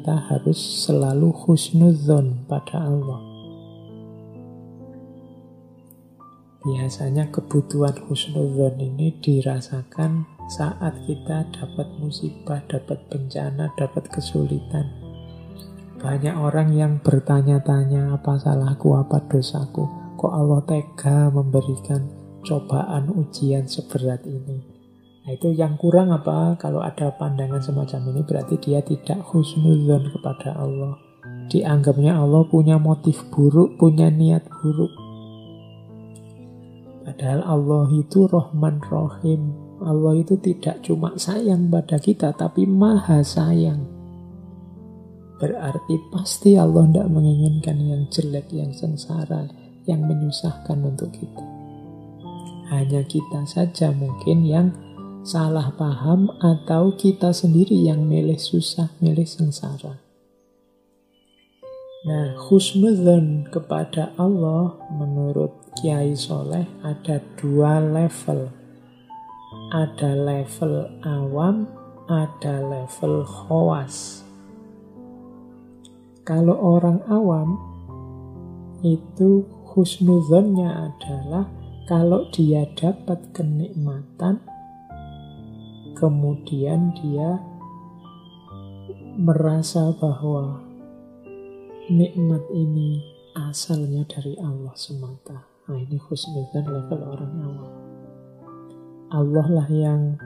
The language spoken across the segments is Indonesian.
kita harus selalu husnudzon pada Allah. Biasanya kebutuhan husnudzon ini dirasakan saat kita dapat musibah, dapat bencana, dapat kesulitan. Banyak orang yang bertanya-tanya apa salahku, apa dosaku. Kok Allah tega memberikan cobaan ujian seberat ini. Nah itu yang kurang apa? Kalau ada pandangan semacam ini berarti dia tidak husnudzon kepada Allah. Dianggapnya Allah punya motif buruk, punya niat buruk. Padahal Allah itu Rahman Rahim. Allah itu tidak cuma sayang pada kita, tapi maha sayang. Berarti pasti Allah tidak menginginkan yang jelek, yang sengsara, yang menyusahkan untuk kita. Hanya kita saja mungkin yang salah paham atau kita sendiri yang milih susah, milih sengsara. Nah, husnudzon kepada Allah menurut Kiai Soleh ada dua level. Ada level awam, ada level khawas. Kalau orang awam itu husnuzonnya adalah kalau dia dapat kenikmatan, kemudian dia merasa bahwa nikmat ini asalnya dari Allah semata. Nah ini khusnudan level orang awam. Allah lah yang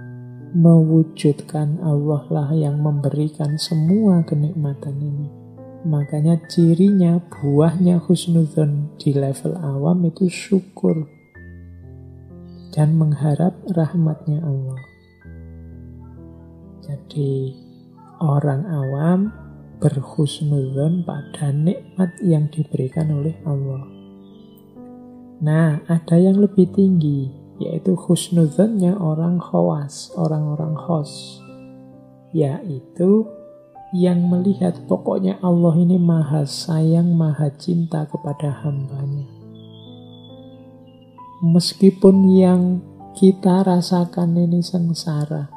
mewujudkan, Allah lah yang memberikan semua kenikmatan ini. Makanya cirinya, buahnya khusnudan di level awam itu syukur dan mengharap rahmatnya Allah. Jadi orang awam berhusnudzon pada nikmat yang diberikan oleh Allah. Nah, ada yang lebih tinggi, yaitu husnudzonnya orang khawas, orang-orang khos. Yaitu yang melihat pokoknya Allah ini maha sayang, maha cinta kepada hambanya. Meskipun yang kita rasakan ini sengsara,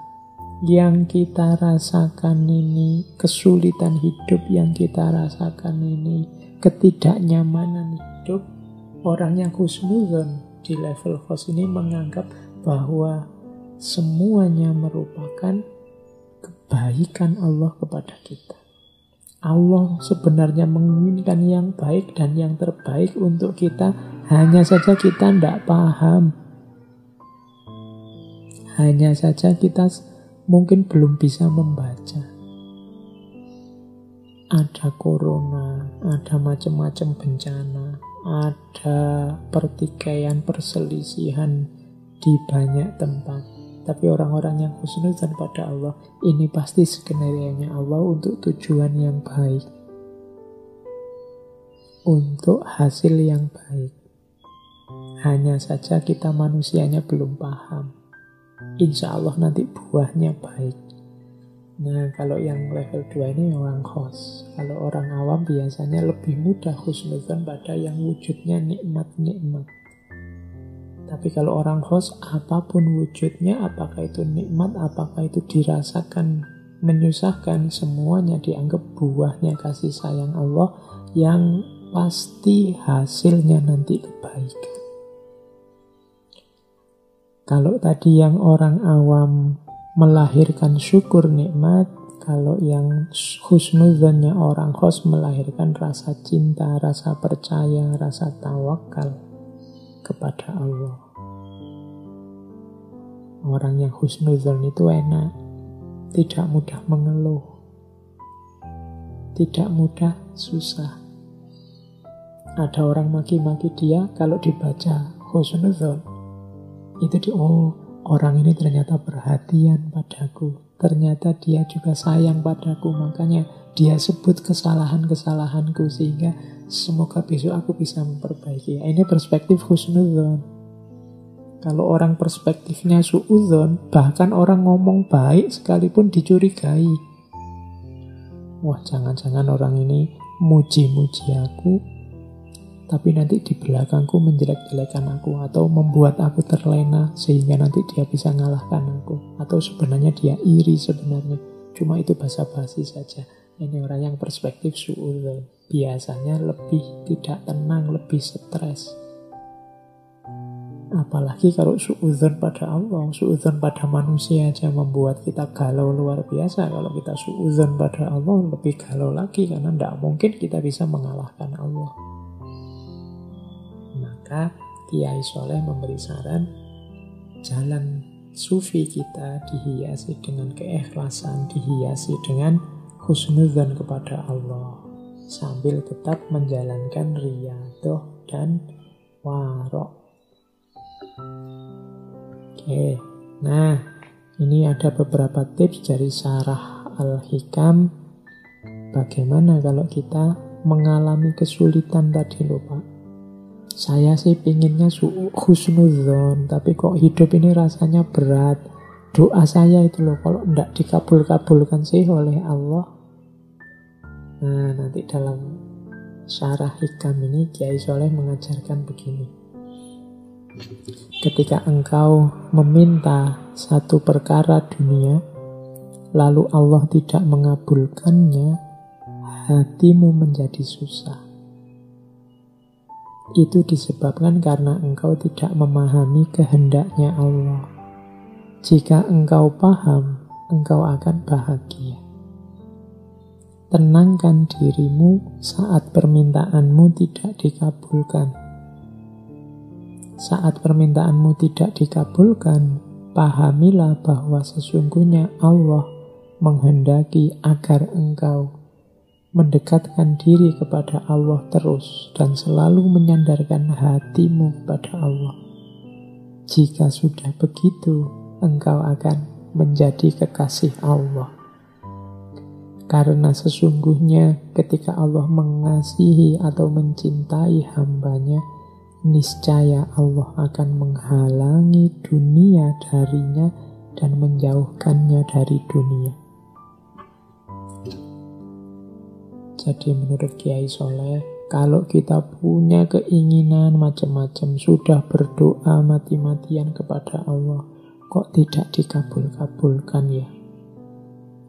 yang kita rasakan ini kesulitan hidup, yang kita rasakan ini ketidaknyamanan hidup, orang yang husnuzon di level khos ini menganggap bahwa semuanya merupakan kebaikan Allah kepada kita. Allah sebenarnya menginginkan yang baik dan yang terbaik untuk kita, hanya saja kita tidak paham. Hanya saja kita mungkin belum bisa membaca. Ada corona, ada macam-macam bencana, ada pertikaian, perselisihan di banyak tempat. Tapi orang-orang yang khusnudzan pada Allah, ini pasti skenario Allah untuk tujuan yang baik. Untuk hasil yang baik. Hanya saja kita manusianya belum paham. Insya Allah nanti buahnya baik. Nah, kalau yang level 2 ini orang khos. Kalau orang awam biasanya lebih mudah khusnudzan pada yang wujudnya nikmat-nikmat. Tapi kalau orang khos, apa pun wujudnya, apakah itu nikmat, apakah itu dirasakan menyusahkan, semuanya dianggap buahnya kasih sayang Allah yang pasti hasilnya nanti kebaikan. Kalau tadi yang orang awam melahirkan syukur nikmat, kalau yang husnudzannya orang khos melahirkan rasa cinta, rasa percaya, rasa tawakal kepada Allah. Orang yang husnudzan itu enak, tidak mudah mengeluh, tidak mudah susah. Ada orang maki-maki dia kalau dibaca husnudzan, itu di oh orang ini ternyata perhatian padaku. Ternyata dia juga sayang padaku. Makanya dia sebut kesalahan-kesalahanku sehingga semoga besok aku bisa memperbaiki. Ini perspektif husnuzon. Kalau orang perspektifnya suudzon, bahkan orang ngomong baik sekalipun dicurigai. Wah, jangan-jangan orang ini muji-muji aku, tapi nanti di belakangku menjelek-jelekan aku atau membuat aku terlena sehingga nanti dia bisa ngalahkan aku atau sebenarnya dia iri sebenarnya cuma itu basa-basi saja Ini orang yang perspektif su'udzon. Biasanya lebih tidak tenang, lebih stres. Apalagi kalau su'udzon pada Allah, su'udzon pada manusia aja membuat kita galau luar biasa. Kalau kita su'udzon pada Allah, lebih galau lagi. Karena tidak mungkin kita bisa mengalahkan Allah. Maka Kiai Soleh memberi saran, jalan sufi kita dihiasi dengan keikhlasan, dihiasi dengan khusnudzan kepada Allah. Sambil tetap menjalankan riyadoh dan warok. Oke, nah ini ada beberapa tips dari Sarah Al-Hikam. Bagaimana kalau kita mengalami kesulitan tadi loh Pak? Saya sih pinginnya husnuzon, tapi kok hidup ini rasanya berat. Doa saya itu loh, kalau tidak dikabul-kabulkan sih oleh Allah. Nah, nanti dalam syarah hikam ini Kiai Soleh mengajarkan begini. Ketika engkau meminta satu perkara dunia, lalu Allah tidak mengabulkannya, hatimu menjadi susah. Itu disebabkan karena engkau tidak memahami kehendaknya Allah. Jika engkau paham, engkau akan bahagia. Tenangkan dirimu saat permintaanmu tidak dikabulkan saat permintaanmu tidak dikabulkan, pahamilah bahwa sesungguhnya Allah menghendaki agar engkau mendekatkan diri kepada Allah terus dan selalu menyandarkan hatimu kepada Allah. Jika sudah begitu, engkau akan menjadi kekasih Allah. Karena sesungguhnya ketika Allah mengasihi atau mencintai hambanya, niscaya Allah akan menghalangi dunia darinya dan menjauhkannya dari dunia. Jadi menurut Kiai Soleh, kalau kita punya keinginan macam-macam, sudah berdoa mati-matian kepada Allah, kok tidak dikabul-kabulkan ya?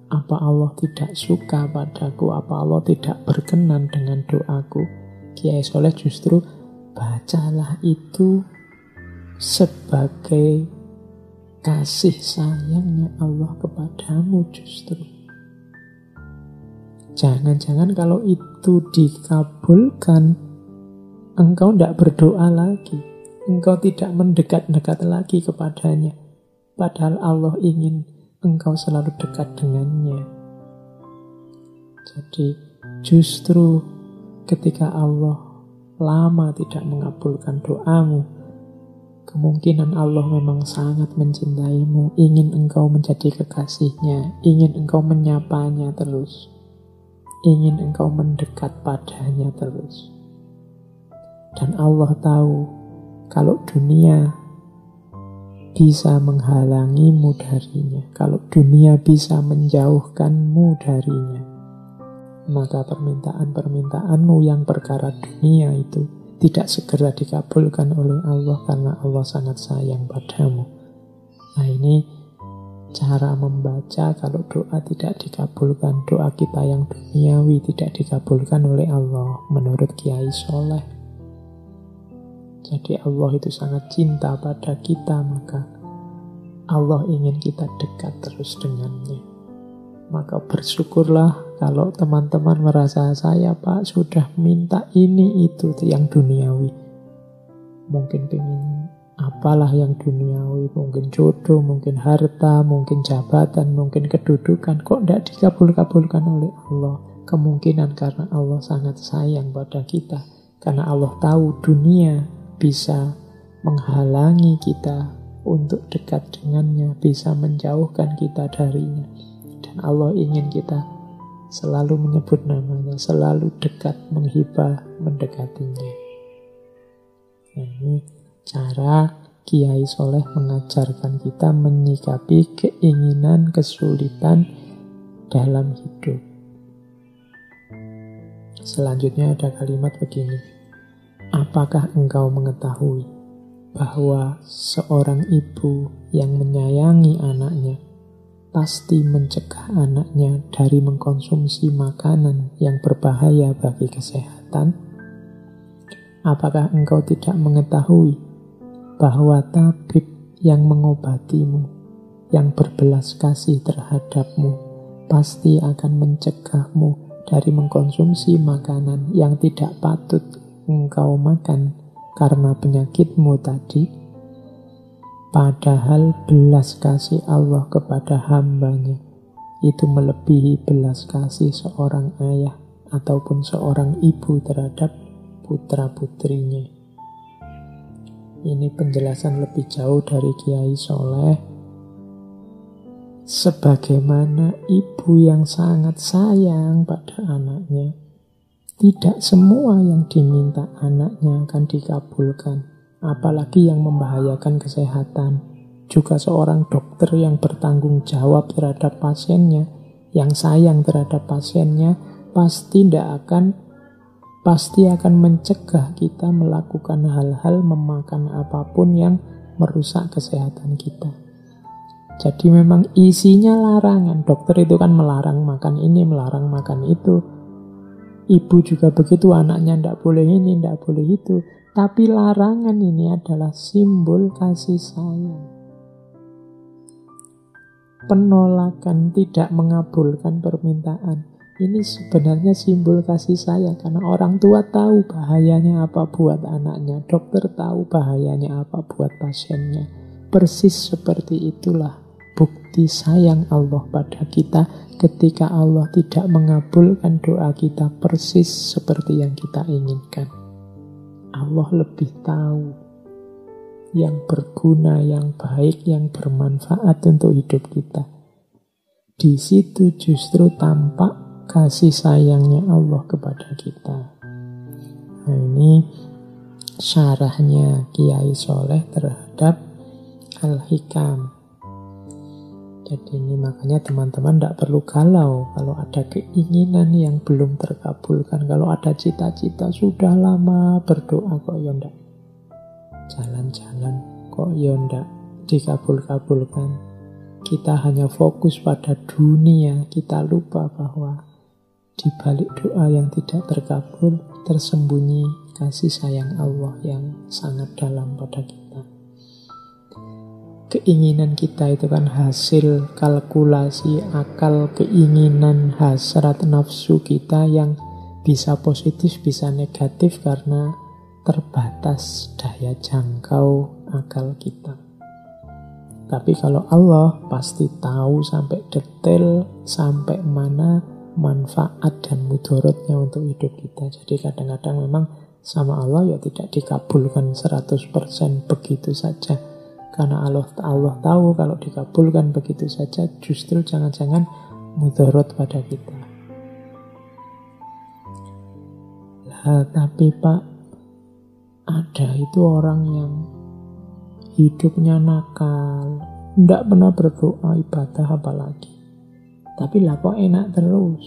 Apa Allah tidak suka padaku? Apa Allah tidak berkenan dengan doaku? Kiai Soleh justru bacalah itu sebagai kasih sayangnya Allah kepadamu justru. Jangan-jangan kalau itu dikabulkan, engkau tidak berdoa lagi. Engkau tidak mendekat-dekat lagi kepadanya. Padahal Allah ingin engkau selalu dekat dengannya. Jadi justru ketika Allah lama tidak mengabulkan doamu, kemungkinan Allah memang sangat mencintaimu, ingin engkau menjadi kekasihnya, ingin engkau menyapanya terus, ingin engkau mendekat padanya terus. Dan Allah tahu kalau dunia bisa menghalangimu darinya, kalau dunia bisa menjauhkanmu darinya, maka permintaan-permintaanmu yang perkara dunia itu tidak segera dikabulkan oleh Allah karena Allah sangat sayang padamu. Nah ini cara membaca kalau doa tidak dikabulkan, doa kita yang duniawi tidak dikabulkan oleh Allah menurut Kiai Soleh. Jadi Allah itu sangat cinta pada kita maka Allah ingin kita dekat terus dengannya. Maka bersyukurlah kalau teman-teman merasa saya pak sudah minta ini itu yang duniawi. Mungkin pengen apalah yang duniawi, mungkin jodoh, mungkin harta, mungkin jabatan, mungkin kedudukan. Kok tidak dikabul-kabulkan oleh Allah? Kemungkinan karena Allah sangat sayang pada kita. Karena Allah tahu dunia bisa menghalangi kita untuk dekat dengannya, bisa menjauhkan kita darinya. Dan Allah ingin kita selalu menyebut namanya, selalu dekat menghibah mendekatinya. Nah, ini cara Kiai Soleh mengajarkan kita menyikapi keinginan, kesulitan dalam hidup. Selanjutnya ada kalimat begini. Apakah engkau mengetahui bahwa seorang ibu yang menyayangi anaknya pasti mencegah anaknya dari mengkonsumsi makanan yang berbahaya bagi kesehatan? Apakah engkau tidak mengetahui bahwa tabib yang mengobatimu, yang berbelas kasih terhadapmu, pasti akan mencegahmu dari mengkonsumsi makanan yang tidak patut engkau makan karena penyakitmu tadi? Padahal belas kasih Allah kepada hambanya itu melebihi belas kasih seorang ayah ataupun seorang ibu terhadap putra-putrinya. Ini penjelasan lebih jauh dari Kiai Soleh. Sebagaimana ibu yang sangat sayang pada anaknya, tidak semua yang diminta anaknya akan dikabulkan apalagi yang membahayakan kesehatan. Juga seorang dokter yang bertanggung jawab terhadap pasiennya, yang sayang terhadap pasiennya, pasti tidak akan pasti akan mencegah kita melakukan hal-hal memakan apa pun yang merusak kesehatan kita. Jadi memang isinya larangan. Dokter itu kan melarang makan ini, melarang makan itu. Ibu juga begitu, anaknya tidak boleh ini, tidak boleh itu. Tapi larangan ini adalah simbol kasih sayang. Penolakan tidak mengabulkan permintaan. Ini sebenarnya simbol kasih sayang karena orang tua tahu bahayanya apa buat anaknya, dokter tahu bahayanya apa buat pasiennya. Persis seperti itulah bukti sayang Allah pada kita ketika Allah tidak mengabulkan doa kita persis seperti yang kita inginkan. Allah lebih tahu yang berguna, yang baik, yang bermanfaat untuk hidup kita. Di situ justru tampak kasih sayangnya Allah kepada kita. Nah, ini syarahnya Kiai Soleh terhadap Al-Hikam. Jadi ini makanya teman-teman tidak perlu galau kalau ada keinginan yang belum terkabulkan. Kalau ada cita-cita sudah lama berdoa kok ya ndak. Jalan-jalan kok ya ndak dikabul-kabulkan. Kita hanya fokus pada dunia, kita lupa bahwa di balik doa yang tidak terkabul tersembunyi kasih sayang Allah yang sangat dalam pada kita keinginan kita itu kan hasil kalkulasi akal keinginan hasrat nafsu kita yang bisa positif bisa negatif karena terbatas daya jangkau akal kita. Tapi kalau Allah pasti tahu sampai detail sampai mana manfaat dan mudorotnya untuk hidup kita. Jadi kadang-kadang memang sama Allah ya tidak dikabulkan 100% begitu saja karena Allah, Allah tahu kalau dikabulkan begitu saja justru jangan-jangan mudorot pada kita. Lah, tapi Pak, ada itu orang yang hidupnya nakal, tidak pernah berdoa ibadah apalagi. Tapi lah kok enak terus.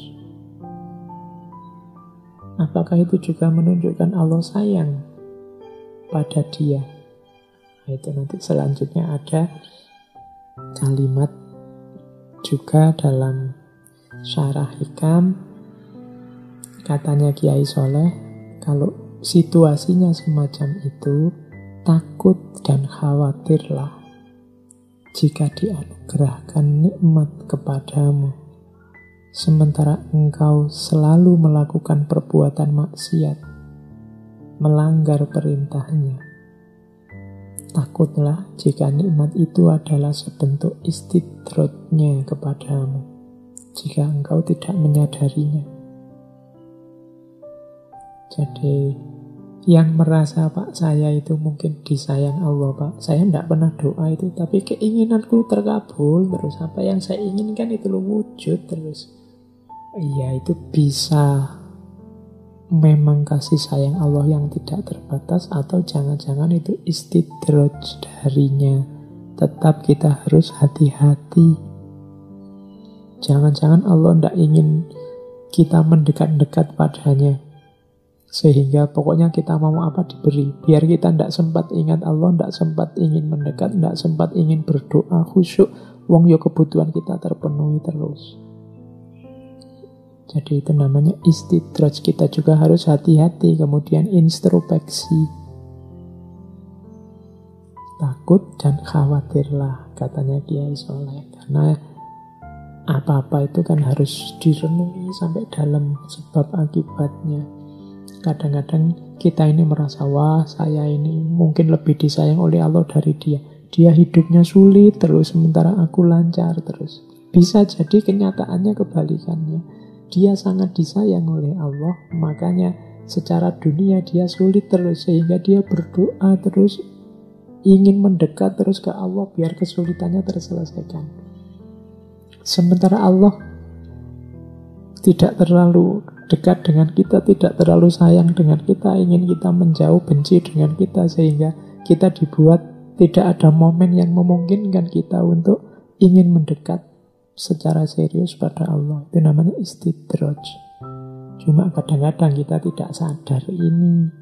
Apakah itu juga menunjukkan Allah sayang pada dia? Nah, itu nanti selanjutnya ada kalimat juga dalam syarah hikam katanya Kiai Soleh kalau situasinya semacam itu takut dan khawatirlah jika dianugerahkan nikmat kepadamu sementara engkau selalu melakukan perbuatan maksiat melanggar perintahnya Takutlah jika nikmat itu adalah sebentuk istidrotnya kepadamu, jika engkau tidak menyadarinya. Jadi, yang merasa Pak saya itu mungkin disayang Allah Pak. Saya tidak pernah doa itu, tapi keinginanku terkabul terus. Apa yang saya inginkan itu wujud terus. Iya itu bisa memang kasih sayang Allah yang tidak terbatas atau jangan-jangan itu istidroj darinya. Tetap kita harus hati-hati. Jangan-jangan Allah tidak ingin kita mendekat-dekat padanya. Sehingga pokoknya kita mau apa diberi. Biar kita tidak sempat ingat Allah, tidak sempat ingin mendekat, tidak sempat ingin berdoa khusyuk. Wong yo kebutuhan kita terpenuhi terus. Jadi itu namanya istidraj. Kita juga harus hati-hati, kemudian introspeksi. Takut dan khawatirlah, katanya Kiai Soleh. Karena apa-apa itu kan harus direnungi sampai dalam sebab akibatnya. Kadang-kadang kita ini merasa, wah saya ini mungkin lebih disayang oleh Allah dari dia. Dia hidupnya sulit terus, sementara aku lancar terus. Bisa jadi kenyataannya kebalikannya dia sangat disayang oleh Allah, makanya secara dunia dia sulit terus sehingga dia berdoa terus ingin mendekat terus ke Allah biar kesulitannya terselesaikan. Sementara Allah tidak terlalu dekat dengan kita, tidak terlalu sayang dengan kita, ingin kita menjauh, benci dengan kita sehingga kita dibuat tidak ada momen yang memungkinkan kita untuk ingin mendekat secara serius pada Allah. Itu namanya istidraj. Cuma kadang-kadang kita tidak sadar ini.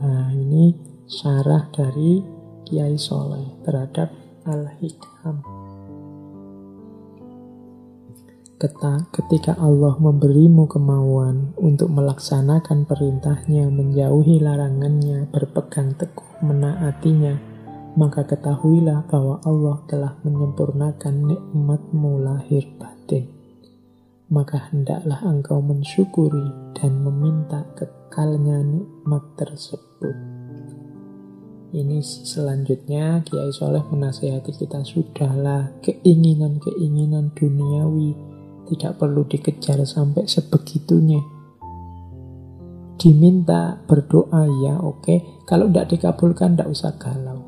Nah, ini syarah dari Kiai Soleh terhadap Al-Hikam. Ketika Allah memberimu kemauan untuk melaksanakan perintahnya, menjauhi larangannya, berpegang teguh menaatinya, maka ketahuilah bahwa Allah telah menyempurnakan nikmatmu lahir batin. Maka hendaklah engkau mensyukuri dan meminta kekalnya nikmat tersebut. Ini selanjutnya Kiai Soleh menasihati kita sudahlah keinginan-keinginan duniawi tidak perlu dikejar sampai sebegitunya. Diminta berdoa ya oke, okay. kalau tidak dikabulkan tidak usah galau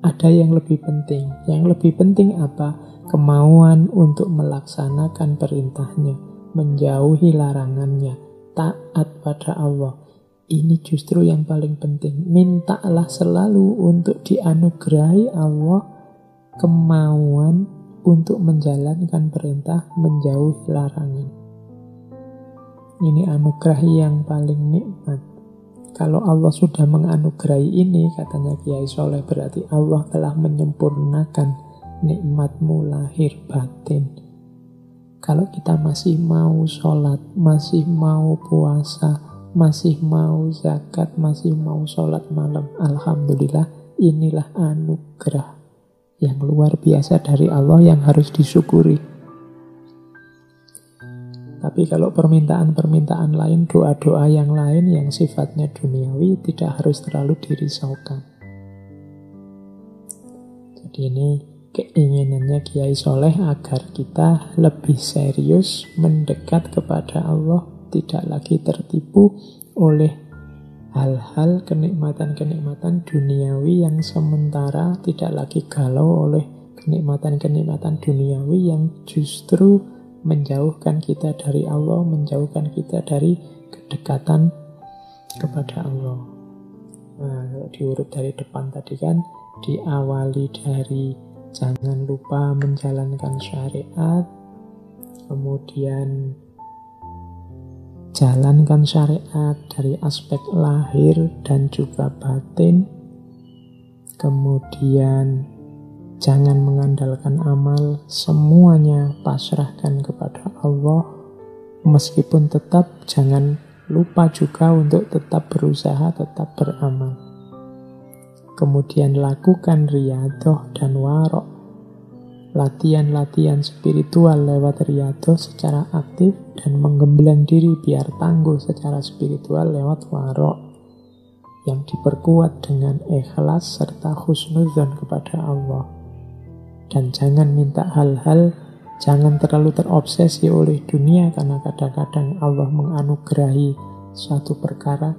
ada yang lebih penting. Yang lebih penting apa? Kemauan untuk melaksanakan perintahnya, menjauhi larangannya, taat pada Allah. Ini justru yang paling penting. Mintalah selalu untuk dianugerahi Allah kemauan untuk menjalankan perintah, menjauhi larangan. Ini anugerah yang paling nikmat. Kalau Allah sudah menganugerahi ini, katanya Kiai Soleh, berarti Allah telah menyempurnakan nikmatmu lahir batin. Kalau kita masih mau sholat, masih mau puasa, masih mau zakat, masih mau sholat malam, Alhamdulillah inilah anugerah yang luar biasa dari Allah yang harus disyukuri. Tapi kalau permintaan-permintaan lain, doa-doa yang lain yang sifatnya duniawi tidak harus terlalu dirisaukan. Jadi ini keinginannya Kiai Soleh agar kita lebih serius mendekat kepada Allah, tidak lagi tertipu oleh hal-hal kenikmatan-kenikmatan duniawi yang sementara tidak lagi galau oleh kenikmatan-kenikmatan duniawi yang justru menjauhkan kita dari Allah, menjauhkan kita dari kedekatan kepada Allah. Nah, diurut dari depan tadi kan diawali dari jangan lupa menjalankan syariat, kemudian jalankan syariat dari aspek lahir dan juga batin, kemudian Jangan mengandalkan amal, semuanya pasrahkan kepada Allah. Meskipun tetap jangan lupa juga untuk tetap berusaha, tetap beramal. Kemudian lakukan riadoh dan warok. Latihan-latihan spiritual lewat riadoh secara aktif dan menggembleng diri biar tangguh secara spiritual lewat warok yang diperkuat dengan ikhlas serta husnuzon kepada Allah. Dan jangan minta hal-hal, jangan terlalu terobsesi oleh dunia karena kadang-kadang Allah menganugerahi suatu perkara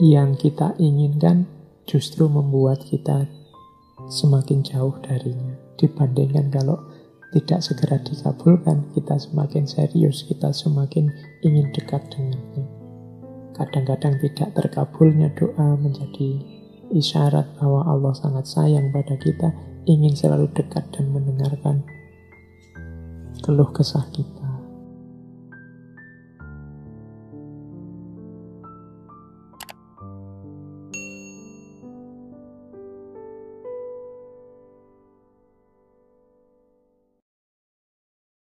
yang kita inginkan justru membuat kita semakin jauh darinya. Dibandingkan kalau tidak segera dikabulkan, kita semakin serius, kita semakin ingin dekat dengannya. Kadang-kadang tidak terkabulnya doa menjadi isyarat bahwa Allah sangat sayang pada kita, ingin selalu dekat dan mendengarkan keluh kesah kita.